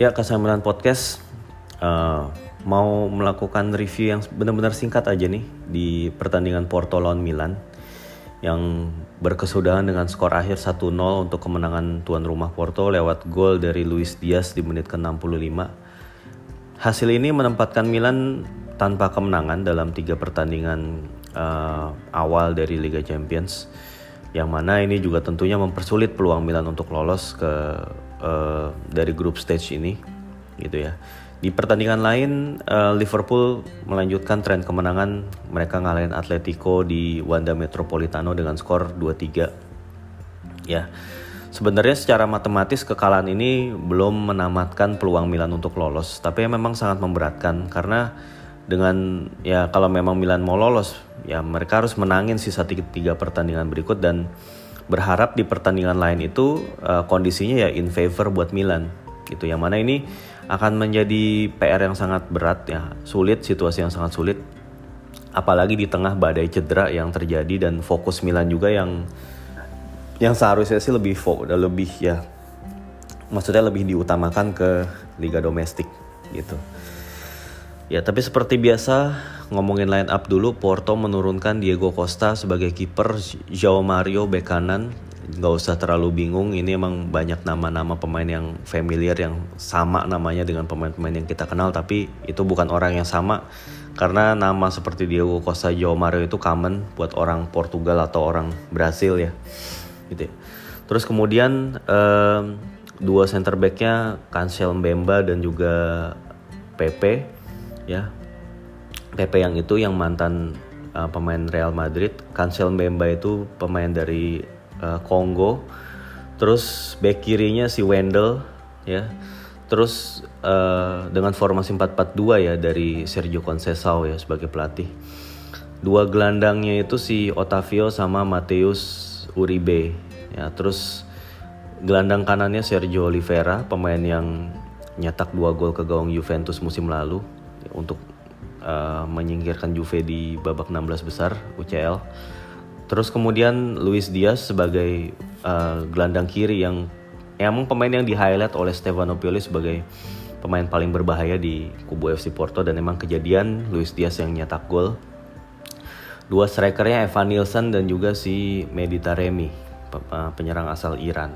Ya, Kasamilan Podcast uh, mau melakukan review yang benar-benar singkat aja nih di pertandingan Porto lawan Milan yang berkesudahan dengan skor akhir 1-0 untuk kemenangan tuan rumah Porto lewat gol dari Luis Diaz di menit ke-65. Hasil ini menempatkan Milan tanpa kemenangan dalam tiga pertandingan uh, awal dari Liga Champions yang mana ini juga tentunya mempersulit peluang Milan untuk lolos ke uh, dari grup stage ini gitu ya. Di pertandingan lain uh, Liverpool melanjutkan tren kemenangan mereka ngalahin Atletico di Wanda Metropolitano dengan skor 2-3. Ya. Sebenarnya secara matematis kekalahan ini belum menamatkan peluang Milan untuk lolos, tapi memang sangat memberatkan karena dengan ya kalau memang Milan mau lolos ya mereka harus menangin sisa tiga pertandingan berikut dan berharap di pertandingan lain itu uh, kondisinya ya in favor buat Milan gitu. Yang mana ini akan menjadi PR yang sangat berat ya sulit situasi yang sangat sulit. Apalagi di tengah badai cedera yang terjadi dan fokus Milan juga yang yang seharusnya sih lebih lebih ya maksudnya lebih diutamakan ke liga domestik gitu. Ya tapi seperti biasa ngomongin line up dulu Porto menurunkan Diego Costa sebagai kiper Joao Mario bek kanan nggak usah terlalu bingung ini emang banyak nama-nama pemain yang familiar yang sama namanya dengan pemain-pemain yang kita kenal tapi itu bukan orang yang sama. Karena nama seperti Diego Costa Joao Mario itu common buat orang Portugal atau orang Brasil ya gitu ya. terus kemudian um, dua center backnya Cancel Mbemba dan juga Pepe ya Pepe yang itu yang mantan uh, pemain Real Madrid. Cancel Mbemba itu pemain dari uh, Kongo terus back kirinya si Wendell ya. Terus uh, dengan formasi 4-4-2 ya dari Sergio Conceição ya sebagai pelatih. Dua gelandangnya itu si Otavio sama Mateus Uribe ya. Terus gelandang kanannya Sergio Oliveira pemain yang nyetak dua gol ke gawang Juventus musim lalu untuk uh, menyingkirkan Juve di babak 16 besar UCL. Terus kemudian Luis Diaz sebagai uh, gelandang kiri yang emang pemain yang di highlight oleh Stefano Pioli sebagai pemain paling berbahaya di kubu FC Porto dan emang kejadian Luis Diaz yang nyetak gol. Dua strikernya Evan Nilsson dan juga si Meditaremi penyerang asal Iran.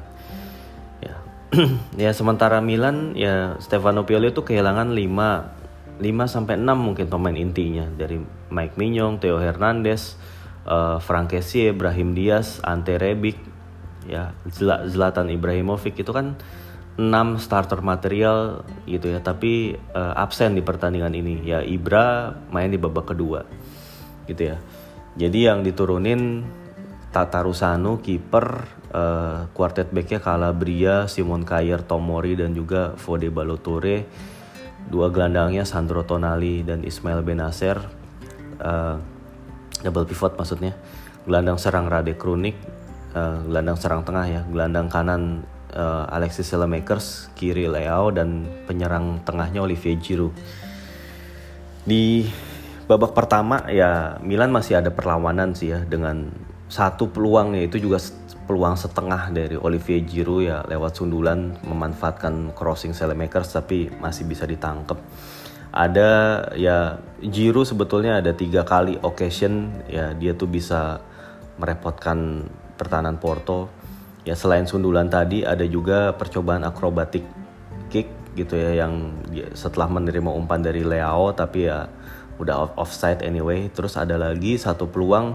Ya. ya sementara Milan ya Stefano Pioli itu kehilangan 5 5 sampai 6 mungkin pemain intinya dari Mike Mignon, Theo Hernandez, uh, Frank Kessie, Brahim Diaz, Ante Rebic, ya Zlatan Ibrahimovic itu kan 6 starter material gitu ya, tapi uh, absen di pertandingan ini. Ya Ibra main di babak kedua. Gitu ya. Jadi yang diturunin Tata Rusano kiper uh, quartet backnya Calabria, Simon Kayer, Tomori dan juga Fode Balotore dua gelandangnya Sandro Tonali dan Ismail Benacer uh, double pivot maksudnya. Gelandang serang Rade Krunik uh, gelandang serang tengah ya. Gelandang kanan uh, Alexis Selemakers kiri Leao dan penyerang tengahnya Olivier Giroud. Di babak pertama ya Milan masih ada perlawanan sih ya dengan satu peluangnya itu juga peluang setengah dari Olivier Giroud ya lewat sundulan memanfaatkan crossing Selemakers tapi masih bisa ditangkap. Ada ya Giroud sebetulnya ada tiga kali occasion ya dia tuh bisa merepotkan pertahanan Porto. Ya selain sundulan tadi ada juga percobaan akrobatik kick gitu ya yang setelah menerima umpan dari Leao tapi ya udah offside anyway. Terus ada lagi satu peluang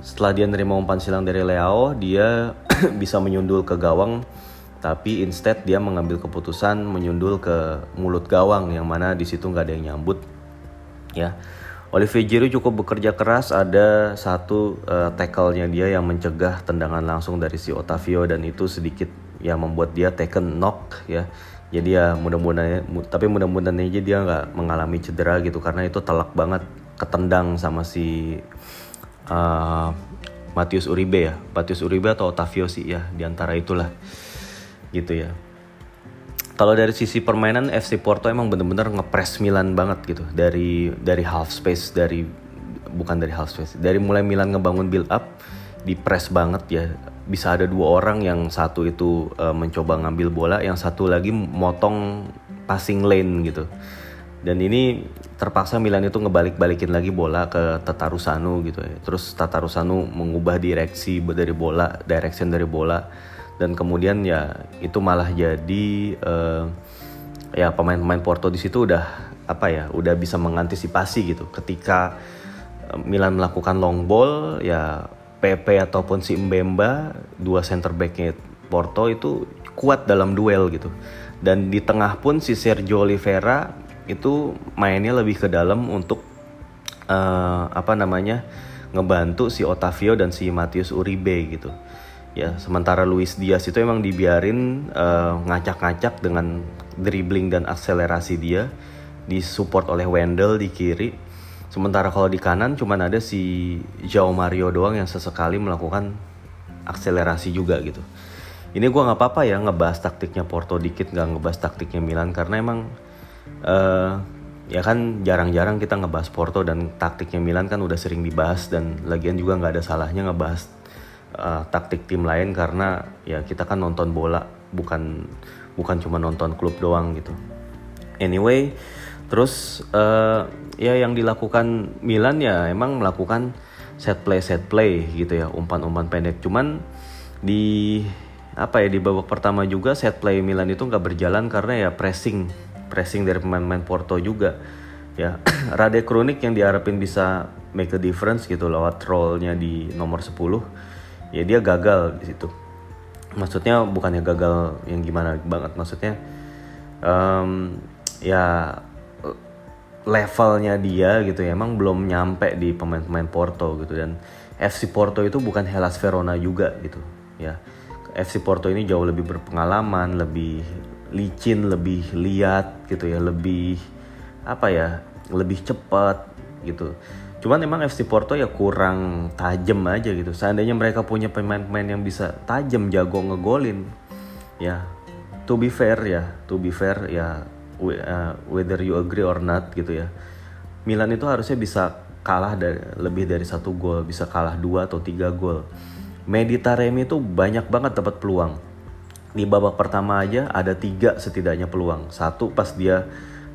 setelah dia nerima umpan silang dari Leao, dia bisa menyundul ke gawang, tapi instead dia mengambil keputusan menyundul ke mulut gawang yang mana di situ nggak ada yang nyambut. Ya, Olivier Giroud cukup bekerja keras. Ada satu uh, tackle-nya dia yang mencegah tendangan langsung dari si Otavio dan itu sedikit yang membuat dia taken knock ya. Jadi ya mudah-mudahan tapi mudah-mudahan aja dia nggak mengalami cedera gitu karena itu telak banget ketendang sama si uh, Matius Uribe ya. Matius Uribe atau Otavio sih ya di antara itulah. Gitu ya. Kalau dari sisi permainan FC Porto emang bener-bener ngepres Milan banget gitu. Dari dari half space dari bukan dari half space dari mulai Milan ngebangun build up di press banget ya. Bisa ada dua orang yang satu itu uh, mencoba ngambil bola yang satu lagi motong passing lane gitu. Dan ini terpaksa Milan itu ngebalik-balikin lagi bola ke Tatarusanu gitu ya. Terus Tatarusanu mengubah direksi dari bola, direction dari bola dan kemudian ya itu malah jadi uh, ya pemain-pemain Porto di situ udah apa ya, udah bisa mengantisipasi gitu. Ketika eh, Milan melakukan long ball ya PP ataupun si Mbemba dua center backnya Porto itu kuat dalam duel gitu. Dan di tengah pun si Sergio Oliveira itu mainnya lebih ke dalam untuk uh, apa namanya ngebantu si Otavio dan si Matius Uribe gitu. Ya sementara Luis Diaz itu emang dibiarin uh, ngacak-ngacak dengan dribbling dan akselerasi dia disupport oleh Wendell di kiri. Sementara kalau di kanan cuman ada si Joao Mario doang yang sesekali melakukan akselerasi juga gitu. Ini gue nggak apa-apa ya ngebahas taktiknya Porto dikit nggak ngebahas taktiknya Milan karena emang uh, ya kan jarang-jarang kita ngebahas Porto dan taktiknya Milan kan udah sering dibahas dan lagian juga nggak ada salahnya ngebahas uh, taktik tim lain karena ya kita kan nonton bola bukan bukan cuma nonton klub doang gitu. Anyway, terus uh, ya yang dilakukan Milan ya emang melakukan set play set play gitu ya umpan-umpan pendek. Cuman di apa ya di babak pertama juga set play Milan itu nggak berjalan karena ya pressing pressing dari pemain-pemain Porto juga ya. Rade Kronik yang diharapin bisa make a difference gitu lewat role-nya di nomor 10 ya dia gagal di situ. Maksudnya bukannya gagal yang gimana banget maksudnya um, ya levelnya dia gitu ya emang belum nyampe di pemain-pemain Porto gitu. Dan FC Porto itu bukan Hellas Verona juga gitu ya. FC Porto ini jauh lebih berpengalaman lebih licin lebih liat gitu ya lebih apa ya lebih cepat gitu. Cuman emang FC Porto ya kurang tajam aja gitu. Seandainya mereka punya pemain-pemain yang bisa tajam jago ngegolin ya to be fair ya to be fair ya uh, whether you agree or not gitu ya. Milan itu harusnya bisa kalah dari lebih dari satu gol bisa kalah dua atau tiga gol. Meditaremi itu banyak banget dapat peluang di babak pertama aja ada tiga setidaknya peluang. Satu pas dia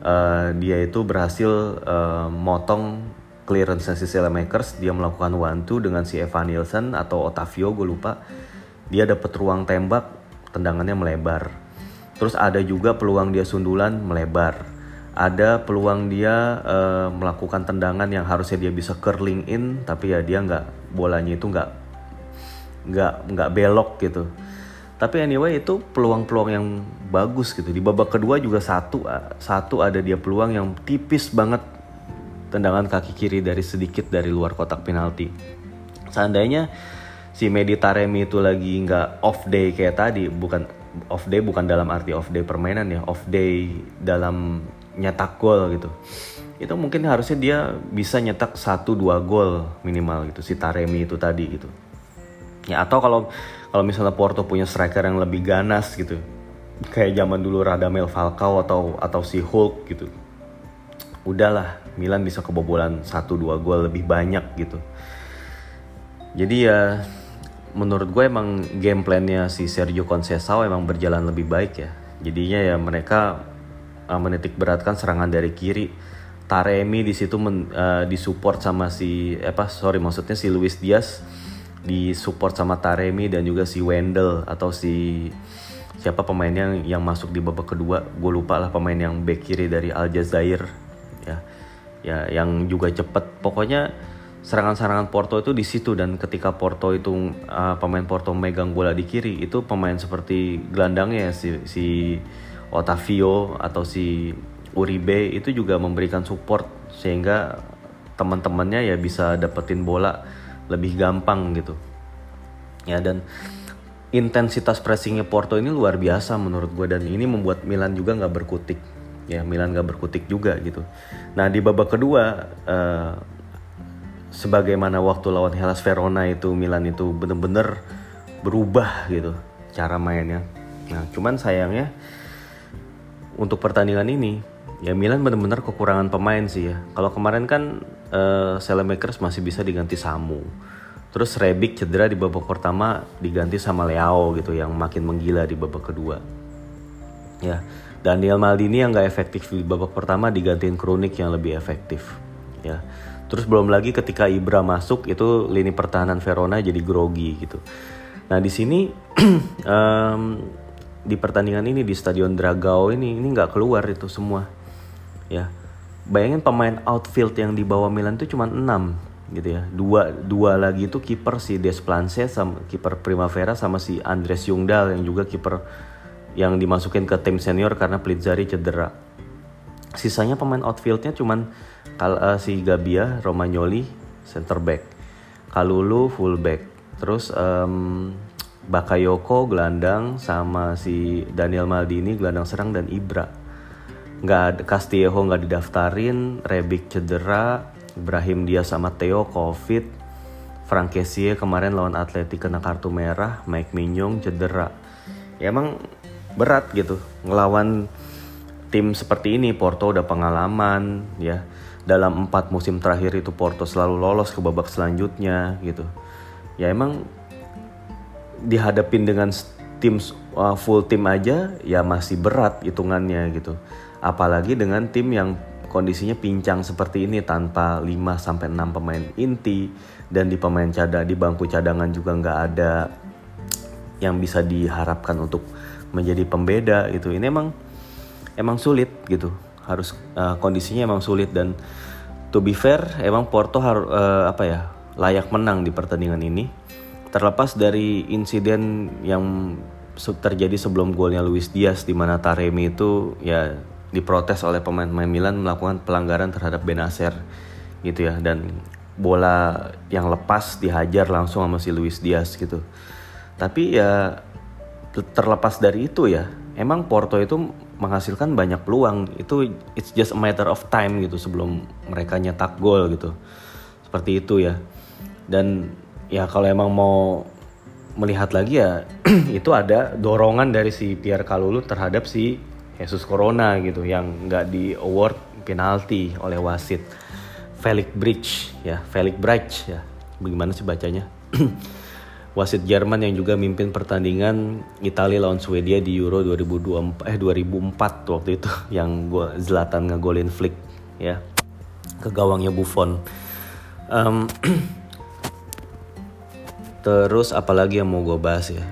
uh, dia itu berhasil uh, motong clearance si Makers, dia melakukan one two dengan si Evan Nielsen atau Otavio gue lupa. Dia dapat ruang tembak, tendangannya melebar. Terus ada juga peluang dia sundulan melebar. Ada peluang dia uh, melakukan tendangan yang harusnya dia bisa curling in, tapi ya dia nggak bolanya itu nggak nggak nggak belok gitu tapi anyway itu peluang-peluang yang bagus gitu. Di babak kedua juga satu satu ada dia peluang yang tipis banget. Tendangan kaki kiri dari sedikit dari luar kotak penalti. Seandainya si Meditaremi itu lagi nggak off day kayak tadi bukan off day bukan dalam arti off day permainan ya off day dalam nyetak gol gitu. Itu mungkin harusnya dia bisa nyetak satu dua gol minimal gitu si Taremi itu tadi gitu. Ya atau kalau kalau misalnya Porto punya striker yang lebih ganas gitu kayak zaman dulu Radamel Falcao atau atau si Hulk gitu udahlah Milan bisa kebobolan 1-2 gol lebih banyak gitu. Jadi ya menurut gue emang game plannya si Sergio Conceição emang berjalan lebih baik ya. Jadinya ya mereka uh, menitik beratkan serangan dari kiri. Taremi di situ uh, disupport sama si apa sorry maksudnya si Luis Diaz di support sama Taremi dan juga si Wendell atau si siapa pemainnya yang, yang masuk di babak kedua. Gue lupa lah pemain yang back kiri dari Aljazair ya. Ya yang juga cepet. Pokoknya serangan-serangan Porto itu di situ dan ketika Porto itu uh, pemain Porto megang bola di kiri itu pemain seperti gelandangnya si si Otavio atau si Uribe itu juga memberikan support sehingga teman-temannya ya bisa dapetin bola lebih gampang gitu. Ya dan intensitas pressingnya Porto ini luar biasa menurut gue dan ini membuat Milan juga nggak berkutik. Ya Milan nggak berkutik juga gitu. Nah di babak kedua uh, sebagaimana waktu lawan Hellas Verona itu Milan itu bener-bener berubah gitu cara mainnya. Nah cuman sayangnya untuk pertandingan ini ya Milan bener-bener kekurangan pemain sih ya kalau kemarin kan uh, Selemakers masih bisa diganti Samu. Terus Rebic cedera di babak pertama diganti sama Leao gitu yang makin menggila di babak kedua. ya Daniel Maldini yang nggak efektif di babak pertama digantiin Kronik yang lebih efektif ya terus belum lagi ketika Ibra masuk itu lini pertahanan Verona jadi grogi gitu nah di sini um, di pertandingan ini di Stadion Dragao ini ini nggak keluar itu semua ya. Bayangin pemain outfield yang dibawa Milan itu cuma 6 gitu ya. Dua dua lagi itu kiper si Desplances sama kiper Primavera sama si Andres Jungdal yang juga kiper yang dimasukin ke tim senior karena Plizzari cedera. Sisanya pemain outfieldnya cuman kal uh, si Gabia Romagnoli center back Kalulu full back. Terus um, Bakayoko gelandang sama si Daniel Maldini gelandang serang dan Ibra nggak Castillejo nggak didaftarin Rebic cedera Ibrahim dia sama Theo covid. Frank Kessie kemarin lawan Atletik kena kartu merah Mike Minyong cedera. Ya emang berat gitu ngelawan tim seperti ini. Porto udah pengalaman ya. Dalam empat musim terakhir itu Porto selalu lolos ke babak selanjutnya gitu. Ya emang dihadapin dengan tim uh, full tim aja ya masih berat hitungannya gitu apalagi dengan tim yang kondisinya pincang seperti ini tanpa 5 sampai 6 pemain inti dan di pemain cadang di bangku cadangan juga nggak ada yang bisa diharapkan untuk menjadi pembeda gitu. Ini emang emang sulit gitu. Harus uh, kondisinya emang sulit dan to be fair emang Porto harus uh, apa ya layak menang di pertandingan ini. Terlepas dari insiden yang terjadi sebelum golnya Luis Diaz di mana Taremi itu ya diprotes oleh pemain-pemain Milan melakukan pelanggaran terhadap Benacer gitu ya dan bola yang lepas dihajar langsung sama si Luis Diaz gitu. Tapi ya terlepas dari itu ya, emang Porto itu menghasilkan banyak peluang. Itu it's just a matter of time gitu sebelum mereka nyetak gol gitu. Seperti itu ya. Dan ya kalau emang mau melihat lagi ya itu ada dorongan dari si Pierre Kalulu terhadap si Jesus Corona gitu yang nggak di award penalti oleh wasit. Felix Bridge ya Felix Bridge ya. Bagaimana sih bacanya? Wasit Jerman yang juga mimpin pertandingan Italia lawan Swedia di Euro 2024 eh 2004 waktu itu yang gua Zlatan ngegolin flick ya ke gawangnya Buffon. Um, terus apalagi yang mau gue bahas ya?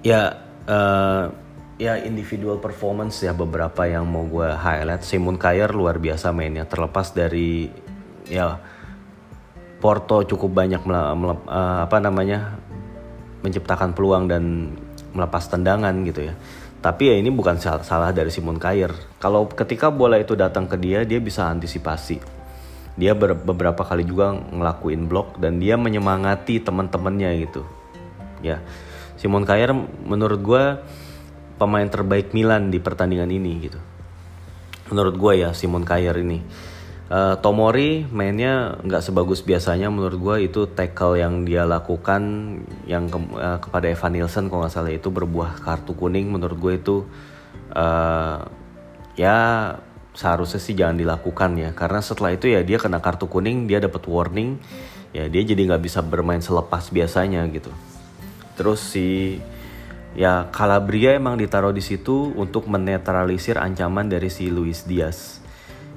Ya uh, ya individual performance ya beberapa yang mau gue highlight. Simon Kyer luar biasa mainnya. Terlepas dari ya Porto cukup banyak melep, melep, uh, apa namanya menciptakan peluang dan melepas tendangan gitu ya. Tapi ya ini bukan salah dari Simon Kyer kalau ketika bola itu datang ke dia dia bisa antisipasi. Dia beberapa kali juga ngelakuin blok dan dia menyemangati teman-temannya gitu. Ya Simon Kyer menurut gue pemain terbaik Milan di pertandingan ini gitu. Menurut gue ya Simon Kjaer ini. Uh, Tomori mainnya nggak sebagus biasanya menurut gue itu tackle yang dia lakukan yang ke, uh, kepada Evan Nielsen kalau nggak salah. Itu berbuah kartu kuning menurut gue itu uh, ya seharusnya sih jangan dilakukan ya. Karena setelah itu ya dia kena kartu kuning dia dapat warning. Ya dia jadi nggak bisa bermain selepas biasanya gitu. Terus si ya Calabria emang ditaruh di situ untuk menetralisir ancaman dari si Luis Diaz.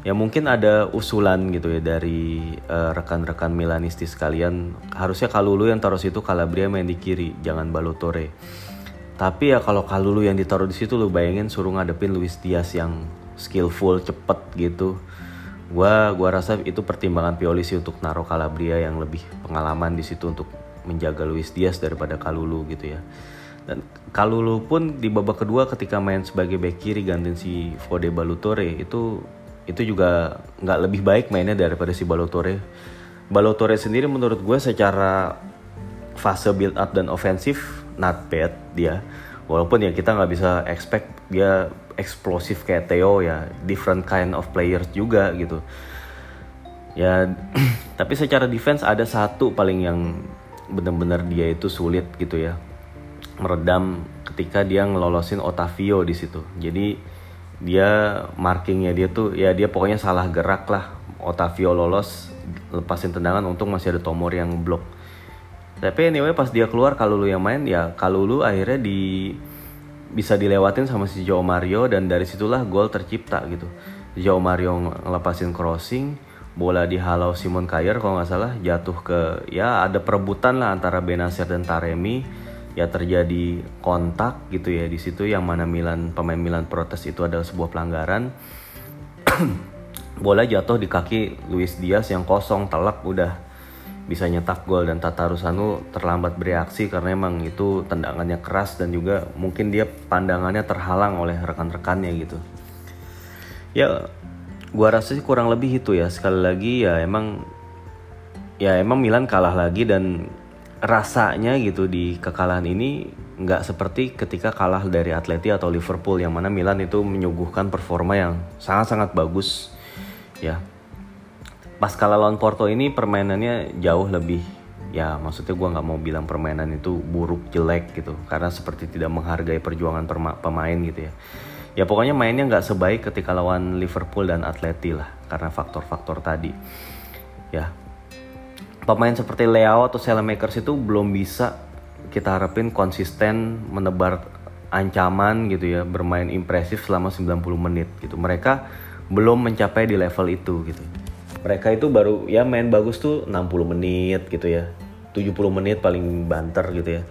Ya mungkin ada usulan gitu ya dari uh, rekan-rekan Milanisti sekalian. Harusnya Kalulu yang taruh situ, Calabria main di kiri, jangan Balotore. Tapi ya kalau Kalulu yang ditaruh di situ lu bayangin suruh ngadepin Luis Diaz yang skillful, cepet gitu. Gua gua rasa itu pertimbangan Pioli sih untuk naruh Calabria yang lebih pengalaman di situ untuk menjaga Luis Diaz daripada Kalulu gitu ya. Dan Kalulu pun di babak kedua ketika main sebagai back kiri gantiin si Fode Balutore itu itu juga nggak lebih baik mainnya daripada si Balutore. Balutore sendiri menurut gue secara fase build up dan ofensif not bad dia. Walaupun ya kita nggak bisa expect dia eksplosif kayak Theo ya, different kind of players juga gitu. Ya, tapi secara defense ada satu paling yang benar-benar dia itu sulit gitu ya meredam ketika dia ngelolosin Otavio di situ. Jadi dia markingnya dia tuh ya dia pokoknya salah gerak lah. Otavio lolos lepasin tendangan untung masih ada Tomori yang blok. Tapi anyway pas dia keluar Kalulu yang main ya Kalulu akhirnya di bisa dilewatin sama si Joe Mario dan dari situlah gol tercipta gitu Joe Mario ngelepasin crossing bola dihalau Simon Kayer kalau nggak salah jatuh ke ya ada perebutan lah antara Benasir dan Taremi ya terjadi kontak gitu ya di situ yang mana Milan pemain Milan protes itu adalah sebuah pelanggaran bola jatuh di kaki Luis Diaz yang kosong telak udah bisa nyetak gol dan Tata Rusanu terlambat bereaksi karena emang itu tendangannya keras dan juga mungkin dia pandangannya terhalang oleh rekan-rekannya gitu. Ya, gua rasa sih kurang lebih itu ya. Sekali lagi ya emang ya emang Milan kalah lagi dan rasanya gitu di kekalahan ini nggak seperti ketika kalah dari Atleti atau Liverpool yang mana Milan itu menyuguhkan performa yang sangat-sangat bagus ya. Pas kalah lawan Porto ini permainannya jauh lebih ya maksudnya gue nggak mau bilang permainan itu buruk jelek gitu karena seperti tidak menghargai perjuangan pemain gitu ya. Ya pokoknya mainnya nggak sebaik ketika lawan Liverpool dan Atleti lah karena faktor-faktor tadi ya pemain seperti Leo atau Makers itu belum bisa kita harapin konsisten menebar ancaman gitu ya bermain impresif selama 90 menit gitu. Mereka belum mencapai di level itu gitu. Mereka itu baru ya main bagus tuh 60 menit gitu ya. 70 menit paling banter gitu ya.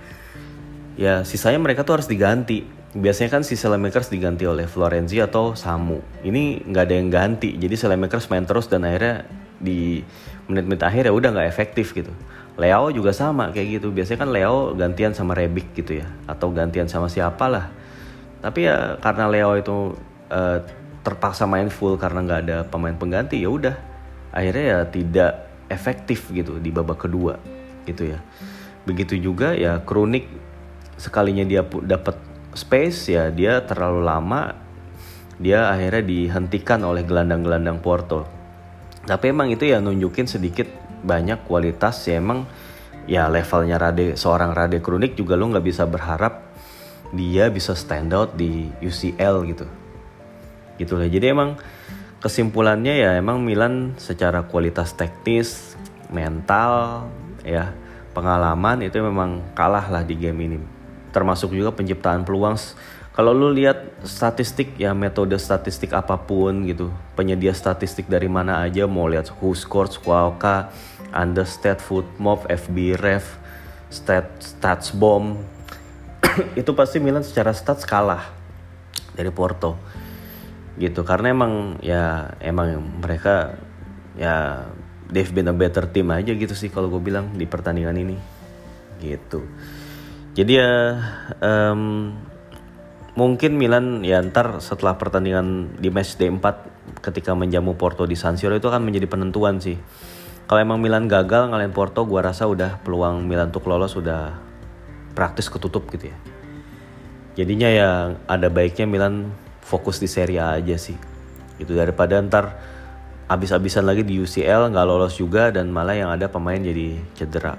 Ya sisanya mereka tuh harus diganti. Biasanya kan si Selemakers diganti oleh Florenzi atau Samu. Ini nggak ada yang ganti. Jadi Selemakers main terus dan akhirnya di menit-menit akhir ya udah nggak efektif gitu. Leo juga sama kayak gitu. Biasanya kan Leo gantian sama Rebic gitu ya atau gantian sama siapa lah tapi ya karena Leo itu uh, terpaksa main full karena nggak ada pemain pengganti ya udah. Akhirnya ya tidak efektif gitu di babak kedua gitu ya. Begitu juga ya kronik sekalinya dia dapat space ya dia terlalu lama dia akhirnya dihentikan oleh gelandang-gelandang Porto tapi emang itu ya nunjukin sedikit banyak kualitas ya emang ya levelnya Rade seorang Rade Kronik juga lo nggak bisa berharap dia bisa stand out di UCL gitu gitu lah jadi emang kesimpulannya ya emang Milan secara kualitas teknis, mental, ya pengalaman itu memang kalah lah di game ini. Termasuk juga penciptaan peluang. Kalau lu lihat statistik ya metode statistik apa pun gitu, penyedia statistik dari mana aja mau lihat who scored, Squawka, Understat, Footmob, FB Ref, Stat Stats Bomb itu pasti Milan secara stats kalah dari Porto. Gitu karena emang ya emang mereka ya they've been a better team aja gitu sih kalau gue bilang di pertandingan ini. Gitu. Jadi ya um, mungkin Milan ya ntar setelah pertandingan di match D4 ketika menjamu Porto di San Siro itu akan menjadi penentuan sih. Kalau emang Milan gagal ngalahin Porto gue rasa udah peluang Milan untuk lolos sudah praktis ketutup gitu ya. Jadinya ya ada baiknya Milan fokus di Serie A aja sih. Itu daripada ntar abis-abisan lagi di UCL nggak lolos juga dan malah yang ada pemain jadi cedera.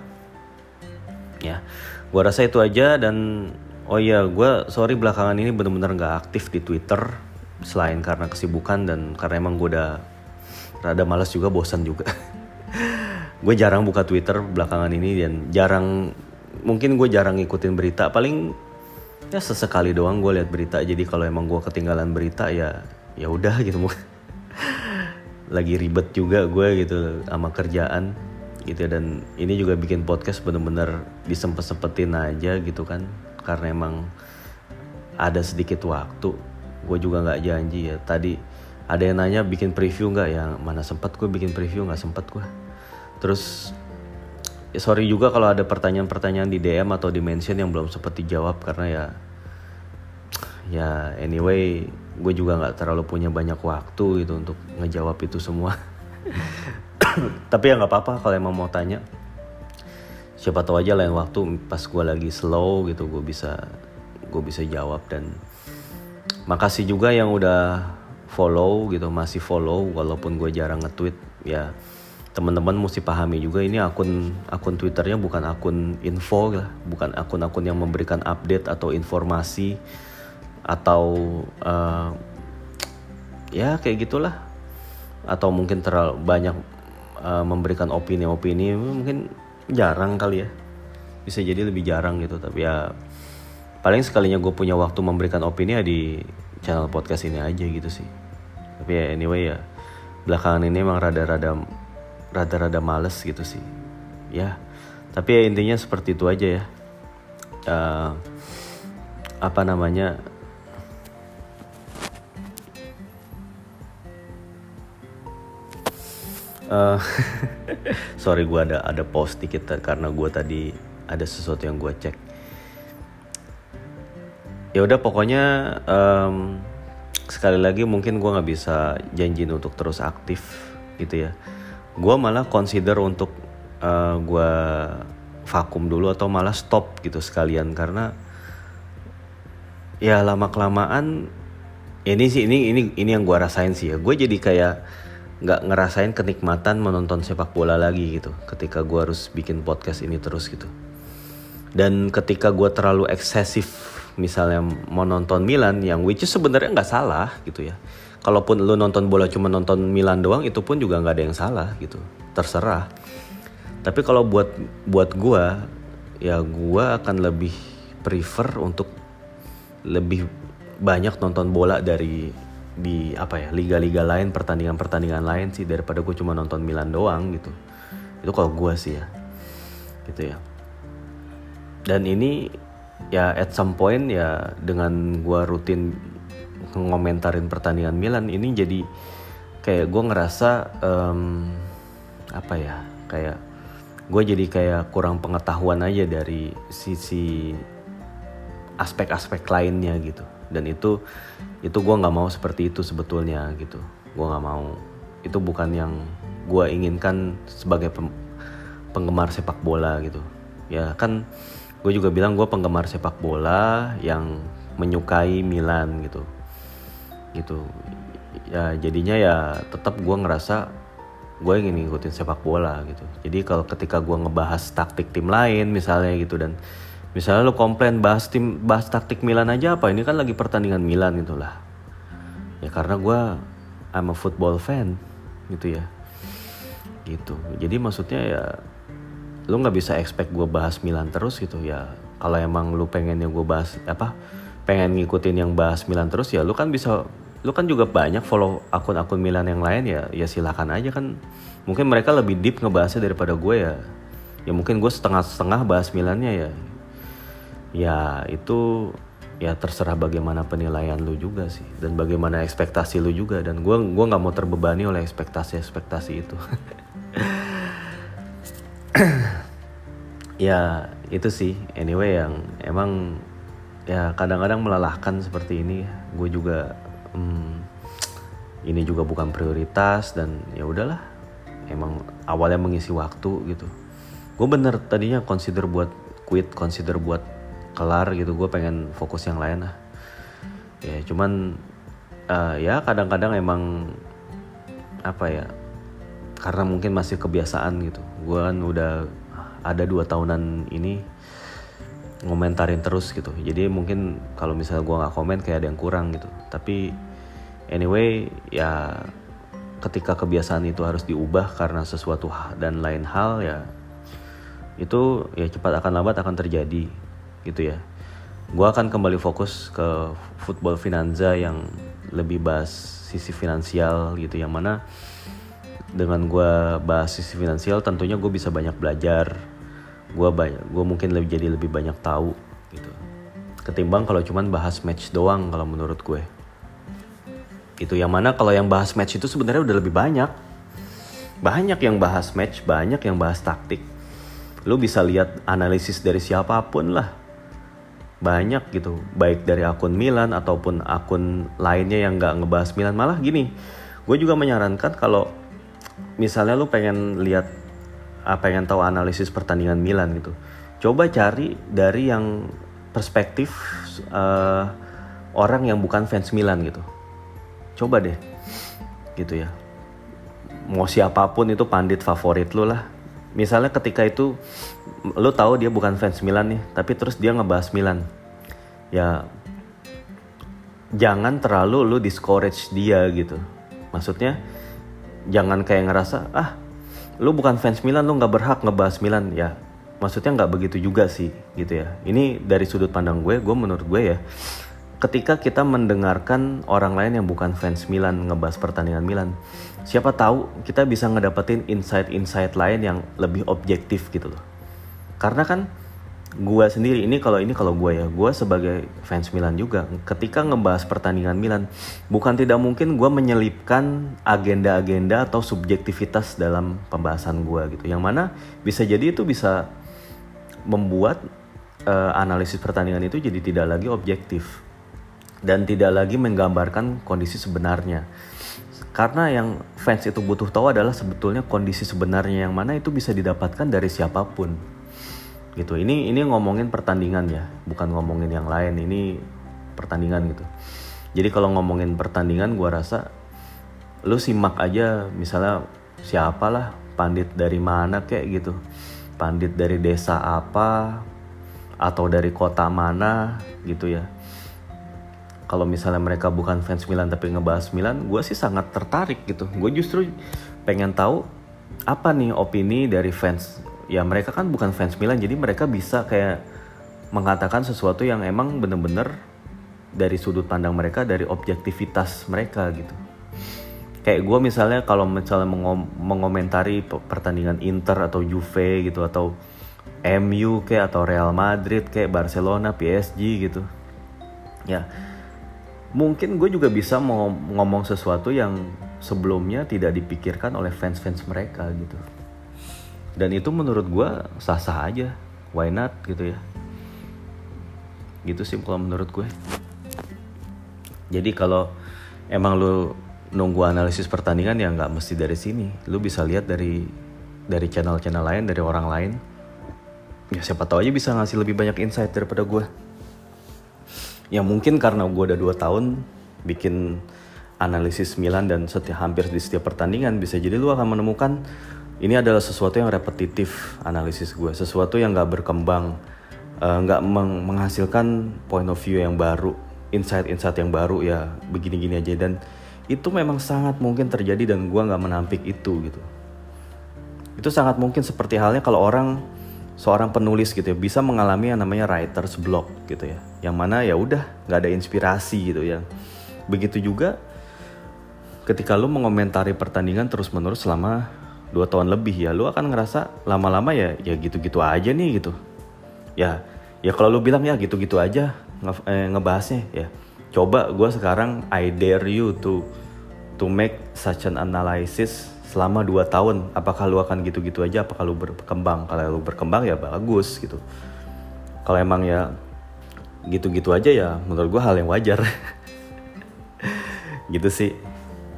Ya gua rasa itu aja dan oh iya gue sorry belakangan ini bener-bener nggak aktif di Twitter selain karena kesibukan dan karena emang gue udah rada malas juga bosan juga. Gue jarang buka Twitter belakangan ini dan jarang mungkin gue jarang ngikutin berita. Paling ya sesekali doang gue lihat berita. Jadi kalau emang gue ketinggalan berita ya ya udah gitu. Lagi ribet juga gue gitu sama kerjaan gitu. Dan ini juga bikin podcast bener-bener disempet-sempetin aja gitu kan karena emang ada sedikit waktu gue juga nggak janji ya. Tadi ada yang nanya bikin preview nggak? Ya mana sempat gue bikin preview nggak sempat gue terus ya sorry juga kalau ada pertanyaan-pertanyaan di DM atau di mention yang belum sempat dijawab karena ya ya anyway gue juga nggak terlalu punya banyak waktu gitu untuk ngejawab itu semua. Tapi ya nggak apa-apa kalau emang mau tanya siapa tahu aja lain waktu pas gue lagi slow gitu gue bisa gue bisa jawab dan makasih juga yang udah follow gitu masih follow walaupun gue jarang nge-tweet ya teman-teman mesti pahami juga ini akun akun Twitternya bukan akun info lah, bukan akun-akun yang memberikan update atau informasi atau uh, ya kayak gitulah. Atau mungkin terlalu banyak uh, memberikan opini-opini mungkin jarang kali ya. Bisa jadi lebih jarang gitu tapi ya paling sekalinya gue punya waktu memberikan opini ya di channel podcast ini aja gitu sih. Tapi ya anyway ya belakangan ini emang rada-rada rada-rada males gitu sih. Ya tapi ya intinya seperti itu aja ya. Uh, apa namanya? Uh, sorry gue ada ada post dikit karena gue tadi ada sesuatu yang gue cek. Ya udah pokoknya um, sekali lagi mungkin gue nggak bisa janjiin untuk terus aktif gitu ya. Gue malah consider untuk uh, eh, gue vakum dulu atau malah stop gitu sekalian. Karena ya lama kelamaan ini sih ini ini ini yang gue rasain sih ya. Gue jadi kayak nggak ngerasain kenikmatan menonton sepak bola lagi gitu ketika gue harus bikin podcast ini terus gitu. Dan ketika gue terlalu eksesif misalnya mau nonton Milan yang which is sebenarnya nggak salah gitu ya. Kalaupun lu nonton bola cuma nonton Milan doang itu pun juga nggak ada yang salah gitu. Terserah. Tapi kalau buat buat gue ya gue akan lebih prefer untuk lebih banyak nonton bola dari di apa ya liga-liga lain pertandingan-pertandingan lain sih daripada gue cuma nonton Milan doang gitu. Itu kalau gue sih ya gitu ya. Dan ini ya at some point ya dengan gue rutin ngomentarin pertandingan Milan ini jadi kayak gue ngerasa um, apa ya kayak gue jadi kayak kurang pengetahuan aja dari sisi aspek-aspek lainnya gitu. Dan itu itu gue nggak mau seperti itu sebetulnya gitu. Gue nggak mau. Itu bukan yang gue inginkan sebagai penggemar sepak bola gitu. Ya kan gue juga bilang gue penggemar sepak bola yang menyukai Milan gitu. Gitu. Ya jadinya ya tetap gue ngerasa gue ingin ngikutin sepak bola gitu. Jadi kalau ketika gue ngebahas taktik tim lain misalnya gitu dan misalnya lo komplain bahas tim bahas taktik Milan aja apa? Ini kan lagi pertandingan Milan itulah ya karena gue I'm a football fan gitu ya. Gitu. Jadi maksudnya ya lu nggak bisa expect gue bahas Milan terus gitu. Ya kalau emang pengen yang gue bahas apa pengen ngikutin yang bahas Milan terus ya lu kan bisa lu kan juga banyak follow akun-akun Milan yang lain ya ya silakan aja kan. Mungkin mereka lebih deep ngebahasnya daripada gue ya. Ya mungkin gue setengah-setengah bahas Milannya ya ya itu ya terserah bagaimana penilaian lu juga sih dan bagaimana ekspektasi lu juga dan gue gua nggak mau terbebani oleh ekspektasi ekspektasi itu. Ya itu sih. Anyway yang emang ya kadang-kadang melelahkan seperti ini. Gue juga hmm, ini juga bukan prioritas dan ya udahlah. Emang awalnya mengisi waktu gitu. Gue bener tadinya consider buat quit consider buat kelar gitu gue pengen fokus yang lain lah. Ya cuman uh, ya kadang-kadang emang apa ya karena mungkin masih kebiasaan gitu. Gue kan udah ada dua tahunan ini ngomentarin terus gitu. Jadi mungkin kalau misalnya gue nggak komen kayak ada yang kurang gitu. Tapi anyway ya ketika kebiasaan itu harus diubah karena sesuatu dan lain hal ya itu ya cepat akan lambat akan terjadi gitu ya. Gue akan kembali fokus ke football finanza yang lebih bahas sisi finansial gitu yang mana dengan gue bahas sisi finansial tentunya gue bisa banyak belajar. Gue banyak gue mungkin lebih jadi lebih banyak tahu gitu. Ketimbang kalau cuman bahas match doang kalau menurut gue. Itu yang mana kalau yang bahas match itu sebenarnya udah lebih banyak. Banyak yang bahas match banyak yang bahas taktik. Lu bisa lihat analisis dari siapa pun lah banyak gitu. Baik dari akun Milan ataupun akun lainnya yang nggak ngebahas Milan. Malah gini gue juga menyarankan kalau misalnya lu pengen lihat ah, pengen tahu analisis pertandingan Milan gitu coba cari dari yang perspektif uh, orang yang bukan fans Milan gitu. Coba deh gitu ya. Mau siapa pun itu pandit favorit lu lah. Misalnya ketika itu lu tahu dia bukan fans Milan nih tapi terus dia ngebahas Milan. Ya jangan terlalu lu discourage dia gitu. Maksudnya jangan kayak ngerasa ah lu bukan fans Milan lu nggak berhak ngebahas Milan. Ya maksudnya nggak begitu juga sih gitu ya. Ini dari sudut pandang gue gue menurut gue ya ketika kita mendengarkan orang lain yang bukan fans Milan ngebahas pertandingan Milan siapa tahu kita bisa ngedapetin insight-insight lain yang lebih objektif gitu loh karena kan gue sendiri ini kalau ini kalau gue ya gue sebagai fans Milan juga ketika ngebahas pertandingan Milan bukan tidak mungkin gue menyelipkan agenda-agenda atau subjektivitas dalam pembahasan gue gitu. Yang mana bisa jadi itu bisa membuat uh, analisis pertandingan itu jadi tidak lagi objektif dan tidak lagi menggambarkan kondisi sebenarnya. Karena yang fans itu butuh tahu adalah sebetulnya kondisi sebenarnya yang mana itu bisa didapatkan dari siapa pun gitu. Ini ini ngomongin pertandingan ya bukan ngomongin yang lain. Ini pertandingan gitu. Jadi kalau ngomongin pertandingan gue rasa lu simak aja misalnya siapalah pandit dari mana kayak gitu. Pandit dari desa apa atau dari kota mana gitu ya. Kalau misalnya mereka bukan fans Milan tapi ngebahas Milan gue sih sangat tertarik gitu. Gue justru pengen tahu apa nih opini dari fans ya mereka kan bukan fans Milan jadi mereka bisa kayak mengatakan sesuatu yang emang bener-bener dari sudut pandang mereka dari objektivitas mereka gitu. Kayak gue misalnya kalau misalnya mengom mengomentari pertandingan Inter atau Juve gitu atau MU kayak atau Real Madrid kayak Barcelona PSG gitu ya mungkin gue juga bisa mau ngomong sesuatu yang sebelumnya tidak dipikirkan oleh fans-fans mereka gitu dan itu menurut gue sah-sah aja. Why not gitu ya. Gitu sih kalau menurut gue. Jadi kalau emang lu nunggu analisis pertandingan ya nggak mesti dari sini. Lu bisa lihat dari dari channel-channel lain dari orang lain. Ya siapa tahu aja bisa ngasih lebih banyak insight daripada gue. Ya mungkin karena gue udah 2 tahun bikin analisis Milan dan setiap hampir di setiap pertandingan bisa jadi lu akan menemukan ini adalah sesuatu yang repetitif analisis gue. Sesuatu yang gak berkembang eh, nggak uh, meng menghasilkan point of view yang baru insight-insight yang baru ya begini-gini aja. Dan itu memang sangat mungkin terjadi dan gue nggak menampik itu gitu. Itu sangat mungkin seperti halnya kalau orang seorang penulis gitu ya bisa mengalami yang namanya writer's block gitu ya. Yang mana ya udah nggak ada inspirasi gitu ya. Begitu juga ketika lu mengomentari pertandingan terus menerus selama dua tahun lebih ya lu akan ngerasa lama-lama ya ya gitu-gitu aja nih gitu. Ya ya kalau lu bilang ya gitu-gitu aja nge eh, ngebahasnya ya. Coba gue sekarang I dare you to to make such an analysis selama dua tahun. Apakah lu akan gitu-gitu aja? Apakah lu berkembang? Kalau lu berkembang ya bagus gitu. Kalau emang ya gitu-gitu aja ya menurut gue hal yang wajar. Gitu sih.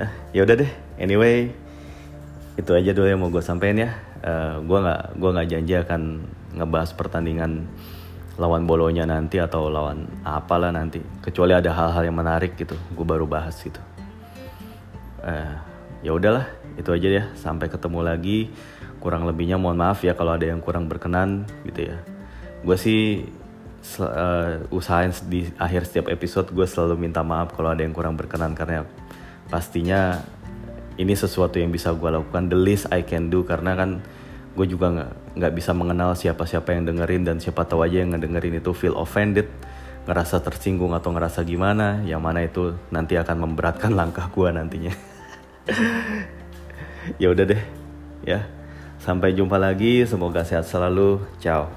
Eh, ya udah deh. Anyway itu aja dulu yang mau gue sampein ya. Uh, eh, gue nggak gue nggak janji akan ngebahas pertandingan lawan bolonya nanti atau lawan apalah nanti. Kecuali ada hal-hal yang menarik gitu gue baru bahas gitu. Uh, ya udahlah itu aja ya. Sampai ketemu lagi. Kurang lebihnya mohon maaf ya kalau ada yang kurang berkenan gitu ya. Gue sih uh, usahain di akhir setiap episode gue selalu minta maaf kalau ada yang kurang berkenan karena pastinya ini sesuatu yang bisa gue lakukan. The least I can do karena kan gue juga nggak bisa mengenal siapa-siapa yang dengerin dan siapa tahu aja yang ngedengerin itu feel offended ngerasa tersinggung atau ngerasa gimana yang mana itu nanti akan memberatkan langkah gue nantinya. Ya udah deh ya. Sampai jumpa lagi semoga sehat selalu. Ciao